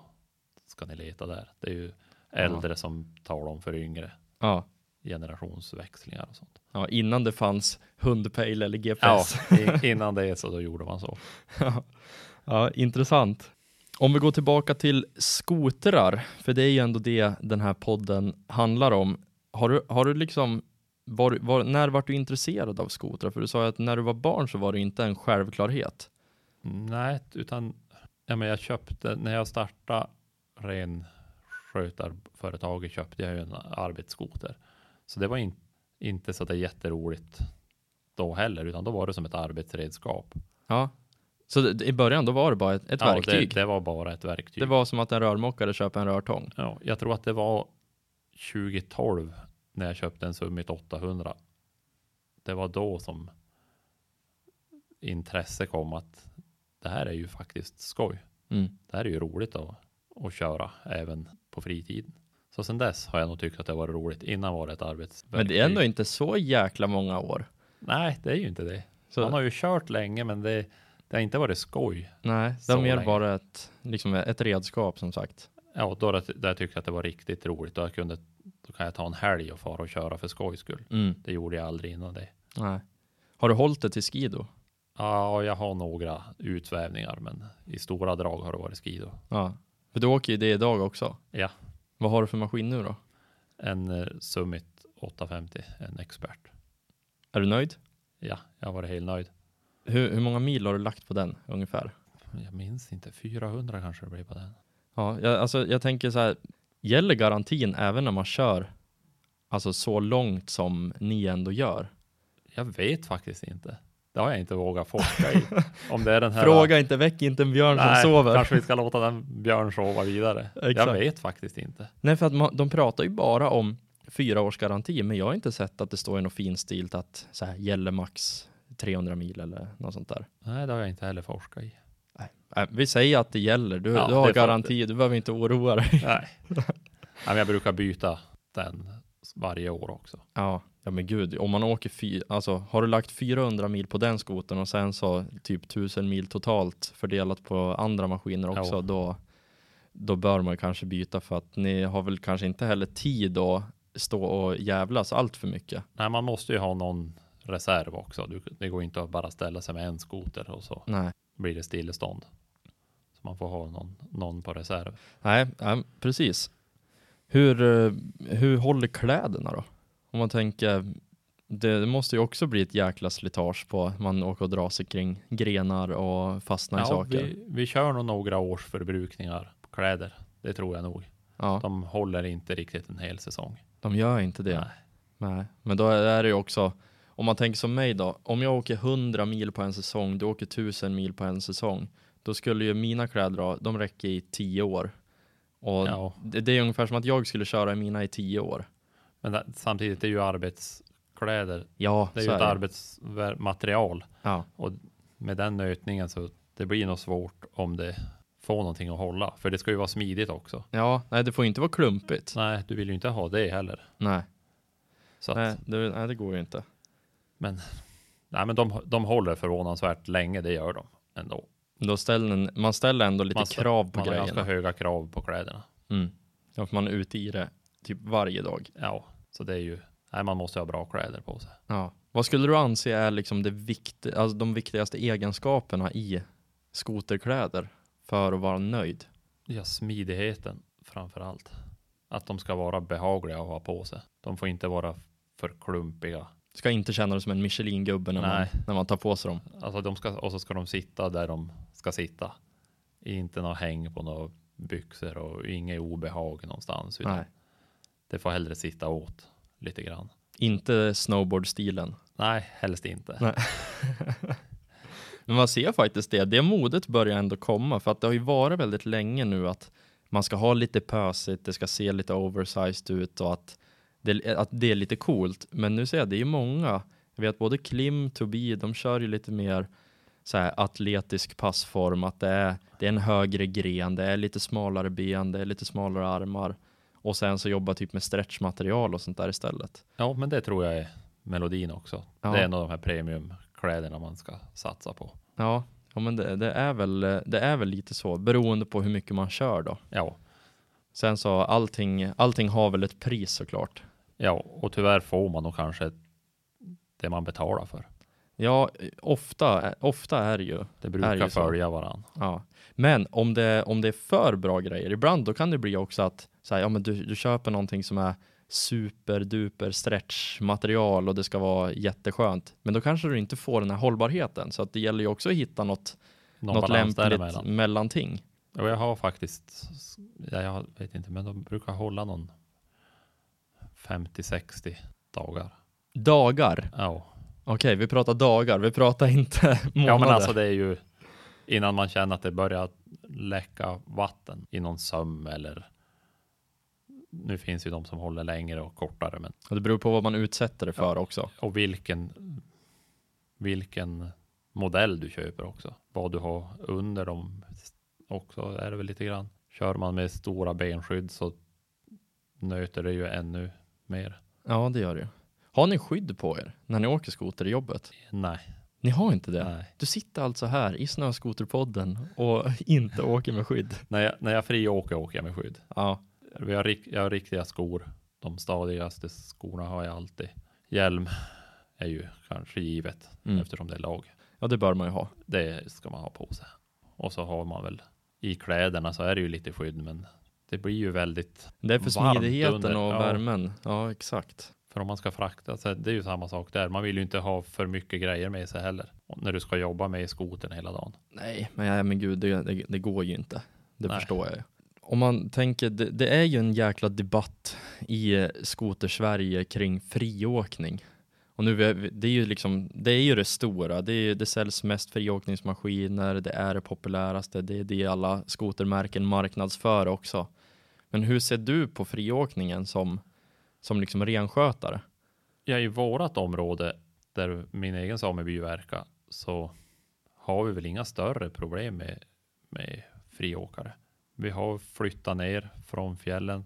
ska ni leta där. Det är ju äldre ja. som talar om för yngre. Ja. Generationsväxlingar och sånt. Ja, innan det fanns hundpejl eller GPS. Ja, (laughs) innan det så då gjorde man så. ja, intressant. Om vi går tillbaka till skotrar, för det är ju ändå det den här podden handlar om. Har du, har du liksom, var, var, när var du intresserad av skotrar? För du sa att när du var barn så var det inte en självklarhet. Nej, utan ja, men jag köpte, när jag startade renskötarföretaget köpte jag ju en arbetsskoter. Så det var in, inte så där jätteroligt då heller, utan då var det som ett arbetsredskap. Ja, så i början då var det bara ett, ett ja, verktyg? Det, det, var bara ett verktyg. Det var som att en rörmokare köper en rörtång? Ja, jag tror att det var 2012 när jag köpte en Summit 800. Det var då som intresse kom att det här är ju faktiskt skoj. Mm. Det här är ju roligt att, att köra även på fritiden. Så sen dess har jag nog tyckt att det var roligt. Innan var det ett arbetsverktyg. Men det är ändå inte så jäkla många år. Nej, det är ju inte det. Så... Man har ju kört länge, men det, det har inte varit skoj. Nej, det har mer länge. bara ett, liksom ett redskap som sagt. Ja, då där jag tyckte att det var riktigt roligt. Då, jag kunde, då kan jag ta en helg och fara och köra för skojs skull. Mm. Det gjorde jag aldrig innan det. Nej. Har du hållit det till skido? Ja, jag har några utsvävningar, men i stora drag har det varit skido. Ja, för du åker ju det idag också. Ja. Vad har du för maskin nu då? En uh, Summit 850, en expert. Är du nöjd? Ja, jag har varit helt nöjd. Hur, hur många mil har du lagt på den ungefär? Jag minns inte, 400 kanske det blir på den. Ja, jag, alltså jag tänker så här, gäller garantin även när man kör alltså så långt som ni ändå gör? Jag vet faktiskt inte. Det har jag inte vågat forska i. (laughs) Om det är den här, Fråga inte, väck inte en björn nej, som sover. Kanske vi ska låta den björn sova vidare. Jag vet faktiskt inte. Nej, för att man, de pratar ju bara om fyra års garanti, men jag har inte sett att det står i något finstilt att så här, gäller max 300 mil eller något sånt där. Nej, det har jag inte heller forskat i. Nej, vi säger att det gäller. Du, ja, du har garanti, du behöver inte oroa dig. Nej. Nej, men jag brukar byta den varje år också. Ja, ja men gud, om man åker fy, alltså har du lagt 400 mil på den skoten och sen så typ 1000 mil totalt fördelat på andra maskiner också, ja. då, då bör man kanske byta för att ni har väl kanske inte heller tid att stå och jävlas allt för mycket. Nej, man måste ju ha någon reserv också. Du, det går inte att bara ställa sig med en skoter och så Nej. Blir det stillestånd. Så man får ha någon, någon på reserv. Nej, ja, precis. Hur, eh, hur håller kläderna då? Om man tänker, det, måste ju också bli ett jäkla slitage på man åker och drar sig kring grenar och fastnar ja, i saker. Vi, vi kör nog några års förbrukningar på kläder. Det tror jag nog. Ja. De håller inte riktigt en hel säsong. De gör inte det. Nej. Nej. Men då är det ju också, om man tänker som mig då, om jag åker 100 mil på en säsong, du åker 1000 mil på en säsong, då skulle ju mina kläder, de räcker i 10 år. Och ja. det, det, är ungefär som att jag skulle köra mina i 10 år. Men det, samtidigt, det är ju arbetskläder. Ja, det är ju ett arbetsmaterial. Ja. Och med den nötningen så det blir nog svårt om det får någonting att hålla. För det ska ju vara smidigt också. Ja, nej det får inte vara klumpigt. Nej, du vill ju inte ha det heller. Nej. Så nej, det, nej, det går ju inte. Men, nej, men de, de håller förvånansvärt länge, det gör de ändå. Då ställer, man ställer ändå lite man, krav på man grejerna. Man har ganska höga krav på kläderna. Mm. Ja, för man är ute i det typ varje dag. Ja, så det är ju, nej, man måste ha bra kläder på sig. Ja. Vad skulle du anse är liksom det vikt, alltså de viktigaste egenskaperna i skoterkläder för att vara nöjd? Ja, smidigheten framför allt. Att de ska vara behagliga att ha på sig. De får inte vara för klumpiga. Ska inte känna det som en Michelin-gubbe när man, när man tar på sig dem. Alltså de ska, och så ska de sitta där de ska sitta. Inte något häng på några byxor och inget obehag någonstans. Utan Nej. Det får hellre sitta åt lite grann. Inte snowboard-stilen. Nej, helst inte. Nej. (laughs) Men man ser faktiskt det. Det modet börjar ändå komma för att det har ju varit väldigt länge nu att man ska ha lite pösigt, det ska se lite oversized ut och att det, att det är lite coolt. Men nu ser jag, det är ju många. Jag vet både Klim, Tobi, de kör ju lite mer så här atletisk passform, att det är, det är en högre gren, det är lite smalare ben, det är lite smalare armar och sen så jobba typ med stretchmaterial och sånt där istället. Ja, men det tror jag är melodin också. Ja. Det är en av de här premiumkläderna man ska satsa på. Ja, ja men det, det, är väl, det är väl lite så, beroende på hur mycket man kör då. Ja. Sen så allting, allting har väl ett pris såklart. Ja, och tyvärr får man nog kanske det man betalar för. Ja, ofta, ofta är det ju. Det brukar följa varandra. Ja. Men om det, om det är för bra grejer, ibland då kan det bli också att så här, ja, men du, du köper någonting som är superduper stretchmaterial och det ska vara jätteskönt. Men då kanske du inte får den här hållbarheten. Så att det gäller ju också att hitta något, någon något lämpligt mellanting. Och jag har faktiskt, ja, jag vet inte, men de brukar hålla någon 50-60 dagar. Dagar? Ja. Okej, vi pratar dagar, vi pratar inte månader. (laughs) Ja, men alltså det är ju innan man känner att det börjar läcka vatten i någon söm eller nu finns ju de som håller längre och kortare. Men... Och det beror på vad man utsätter det för ja, också. Och vilken, vilken modell du köper också. Vad du har under dem också är det väl lite grann. Kör man med stora benskydd så nöter det ju ännu mer. Ja, det gör det ju. Har ni skydd på er när ni åker skoter i jobbet? Nej. Ni har inte det? Nej. Du sitter alltså här i Snöskoterpodden och (laughs) inte åker med skydd? när, jag, när jag friåker åker jag med skydd. Ja. Vi har, jag har riktiga skor. De stadigaste skorna har jag alltid. Hjälm är ju kanske givet mm. eftersom det är lag. Ja, det bör man ju ha. Det ska man ha på sig. Och så har man väl i kläderna så är det ju lite skydd, men det blir ju väldigt Det är för smidigheten under. och ja. värmen. Ja, exakt. För om man ska frakta, så det är ju samma sak där. Man vill ju inte ha för mycket grejer med sig heller. När du ska jobba med skoten hela dagen. Nej, men, ja, men gud, det, det, det går ju inte. Det Nej. förstår jag ju. Om man tänker, det, det, är ju en jäkla debatt i skoter-Sverige kring friåkning. Och nu, det är ju liksom, det är ju det stora. Det, är, det säljs mest friåkningsmaskiner, det är det populäraste, det är det alla skotermärken marknadsför också. Men hur ser du på friåkningen som som liksom renskötare? Ja, i vårat område där min egen sameby verkar så har vi väl inga större problem med, med friåkare. Vi har flyttat ner från fjällen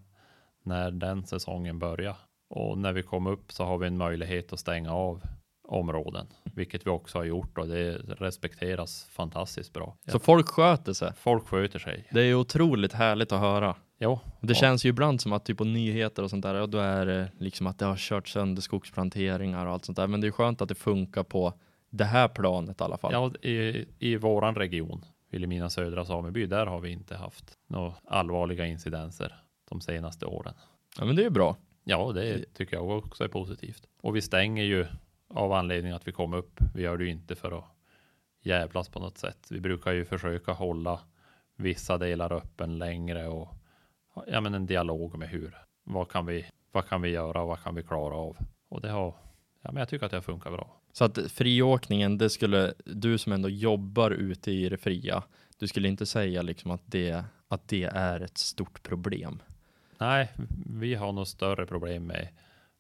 när den säsongen börjar och när vi kom upp så har vi en möjlighet att stänga av områden, vilket vi också har gjort och det respekteras fantastiskt bra. Så folk sköter sig? Folk sköter sig. Det är otroligt härligt att höra. Jo. Det ja. känns ju ibland som att typ på nyheter och sånt där, ja, då är det liksom att det har kört sönder skogsplanteringar och allt sånt där. Men det är skönt att det funkar på det här planet i alla fall. Ja, i, i våran region, Vilhelmina södra sameby, där har vi inte haft några allvarliga incidenser de senaste åren. Ja, men det är bra. Ja, det tycker jag också är positivt. Och vi stänger ju av anledning att vi kom upp. Vi gör det ju inte för att jävlas på något sätt. Vi brukar ju försöka hålla vissa delar öppen längre och ja, men en dialog med hur, vad kan vi, vad kan vi göra vad kan vi klara av? Och det har, ja, men jag tycker att det har funkat bra. Så att friåkningen, det skulle, du som ändå jobbar ute i det fria, du skulle inte säga liksom att det, att det är ett stort problem? Nej, vi har nog större problem med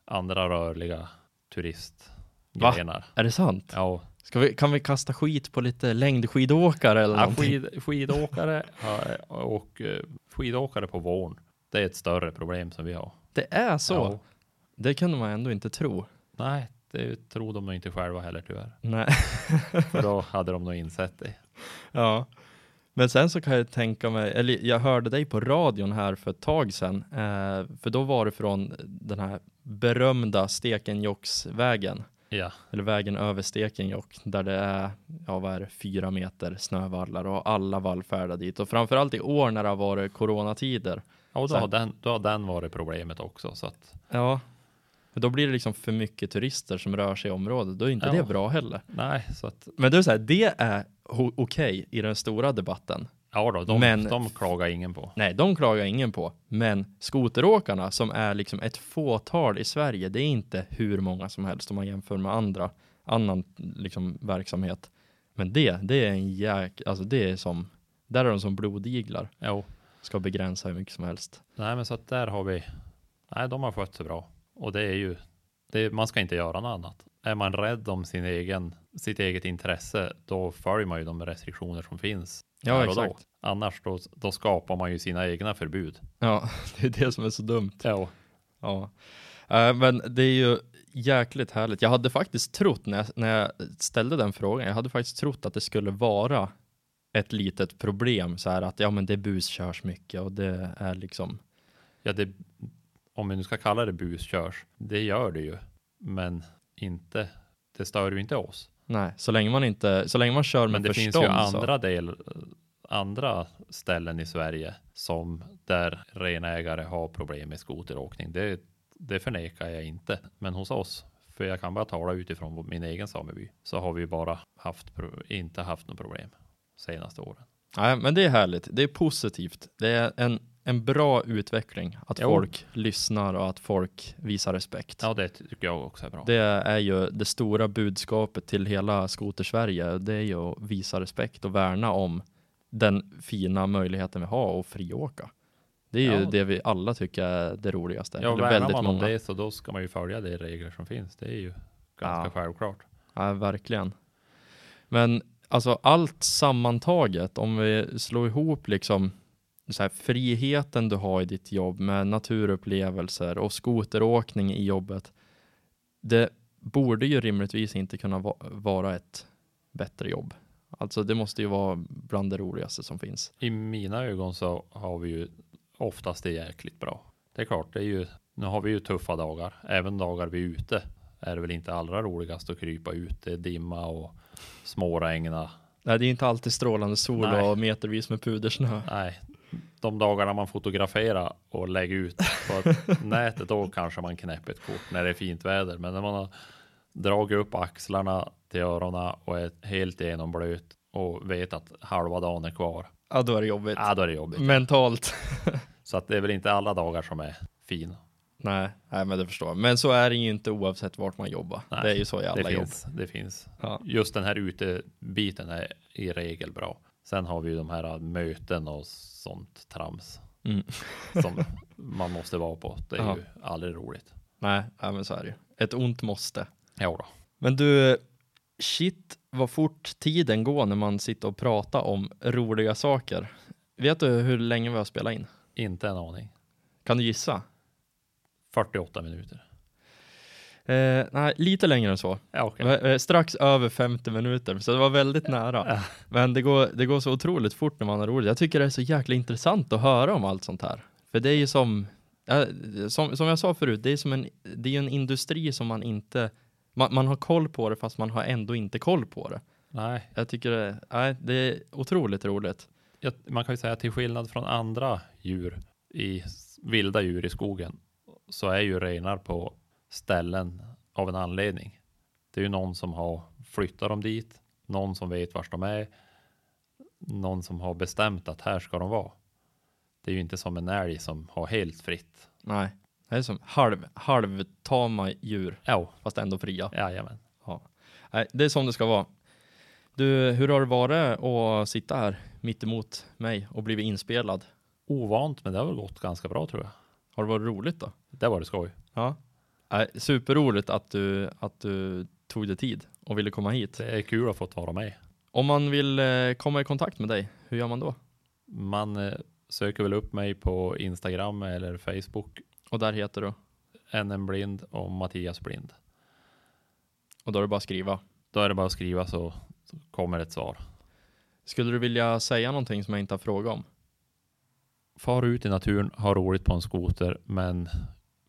andra rörliga turistgrenar. Är det sant? Ja. Ska vi, kan vi kasta skit på lite längdskidåkare eller ja, skid, Skidåkare och eh, skidåkare på våren. Det är ett större problem som vi har. Det är så? Ja. Det kunde man ändå inte tro. Nej, det tror de inte själva heller tyvärr. Nej. (laughs) För då hade de nog insett det. Ja. Men sen så kan jag tänka mig, eller jag hörde dig på radion här för ett tag sedan, eh, för då var det från den här berömda Stekenjokksvägen. Ja. Eller vägen över Stekenjokk där det är, ja vad är det, fyra meter snövallar och alla vallfärdar dit. Och framförallt i år när det har varit coronatider. Ja, och då, har den, då har den varit problemet också. Så att... Ja, då blir det liksom för mycket turister som rör sig i området. Då är inte ja. det bra heller. Nej, så att... Men du så här, det är okej okay i den stora debatten. Ja då, de, men, de klagar ingen på. Nej, de klagar ingen på. Men skoteråkarna som är liksom ett fåtal i Sverige, det är inte hur många som helst om man jämför med andra, annan liksom verksamhet. Men det, det är en jäk, alltså det är som, där är de som blodiglar. Jo. Ska begränsa hur mycket som helst. Nej, men så att där har vi, nej, de har skött sig bra. Och det är ju, det, man ska inte göra något annat. Är man rädd om sin egen, sitt eget intresse, då följer man ju de restriktioner som finns. Ja, exakt. Då. Annars då, då skapar man ju sina egna förbud. Ja, (laughs) det är det som är så dumt. Ja. Ja, uh, men det är ju jäkligt härligt. Jag hade faktiskt trott när jag, när jag ställde den frågan, jag hade faktiskt trott att det skulle vara ett litet problem så här att ja, men det buskörs mycket och det är liksom. Ja, det, om vi nu ska kalla det buskörs, det gör det ju, men inte. Det stör ju inte oss. Nej, så länge man inte, så länge man kör med Men det förstånd, finns ju andra del, andra ställen i Sverige som där renägare har problem med skoteråkning. Det, det förnekar jag inte, men hos oss, för jag kan bara tala utifrån min egen sameby, så har vi bara haft, inte haft något problem senaste åren. Nej, men det är härligt. Det är positivt. Det är en, en bra utveckling att jo. folk lyssnar och att folk visar respekt. Ja, det tycker jag också är bra. Det är ju det stora budskapet till hela skotersverige. Det är ju att visa respekt och värna om den fina möjligheten vi har att friåka. Det är ja. ju det vi alla tycker är det roligaste. Ja, värnar väldigt man om många. det så då ska man ju följa de regler som finns. Det är ju ganska ja. självklart. Ja, verkligen. Men alltså allt sammantaget, om vi slår ihop liksom så här, friheten du har i ditt jobb med naturupplevelser och skoteråkning i jobbet. Det borde ju rimligtvis inte kunna va vara ett bättre jobb. Alltså det måste ju vara bland det roligaste som finns. I mina ögon så har vi ju oftast det jäkligt bra. Det är klart, det är ju, nu har vi ju tuffa dagar, även dagar vi är ute är det väl inte allra roligast att krypa ut. Det är dimma och småregna. Nej, det är inte alltid strålande sol Nej. och metervis med pudersnö. Nej, de dagarna man fotograferar och lägger ut på (laughs) nätet, då kanske man knäpper ett kort när det är fint väder. Men när man har dragit upp axlarna till öronen och är helt genomblöt och vet att halva dagen är kvar. Ja, då är det jobbigt. Ja, då är det jobbigt. Mentalt. (laughs) Så att det är väl inte alla dagar som är fina. Nej, nej, men det förstår jag. Men så är det ju inte oavsett vart man jobbar. Nej, det är ju så i alla det jobb. Finns, det finns. Ja. Just den här utebiten är i regel bra. Sen har vi ju de här möten och sånt trams mm. (laughs) som (laughs) man måste vara på. Det är ja. ju aldrig roligt. Nej, nej, men så är det ju. Ett ont måste. Ja då. Men du, shit vad fort tiden går när man sitter och pratar om roliga saker. Vet du hur länge vi har spelat in? Inte en aning. Kan du gissa? 48 minuter. Eh, nej, lite längre än så. Ja, okay. Eh, strax över 50 minuter, så det var väldigt nära. Ja. Men det går, det går så otroligt fort när man har roligt. Jag tycker det är så jäkla intressant att höra om allt sånt här. För det är ju som, eh, som, som jag sa förut, det är som en, det är en industri som man inte, man, man har koll på det fast man har ändå inte koll på det. Nej. Jag tycker det, nej, det är otroligt roligt. Ja, man kan ju säga till skillnad från andra djur i vilda djur i skogen så är ju renar på ställen av en anledning. Det är ju någon som har flyttat dem dit, någon som vet var de är, någon som har bestämt att här ska de vara. Det är ju inte som en älg som har helt fritt. Nej, det är som halv, halvtama djur, ja. fast ändå fria. Jajamän. Ja. Nej, det är som det ska vara. Du, hur har det varit att sitta här mitt emot mig och blivit inspelad? Ovant, men det har väl gått ganska bra tror jag. Har det varit roligt då? Det var det skoj. Ja. Äh, superroligt att du, att du tog dig tid och ville komma hit. Det är kul att få vara med. Om man vill eh, komma i kontakt med dig, hur gör man då? Man eh, söker väl upp mig på Instagram eller Facebook. Och där heter du? NM Blind och Mattias Blind. Och då är det bara att skriva? Då är det bara att skriva så kommer ett svar. Skulle du vilja säga någonting som jag inte har frågat om? far ut i naturen, ha roligt på en skoter, men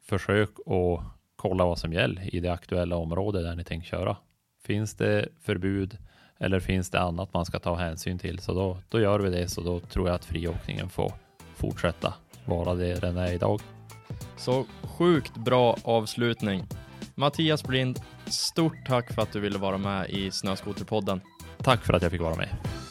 försök att kolla vad som gäller i det aktuella området där ni tänker köra. Finns det förbud eller finns det annat man ska ta hänsyn till så då, då gör vi det så då tror jag att friåkningen får fortsätta vara det den är idag. Så sjukt bra avslutning. Mattias Blind, stort tack för att du ville vara med i Snöskoterpodden. Tack för att jag fick vara med.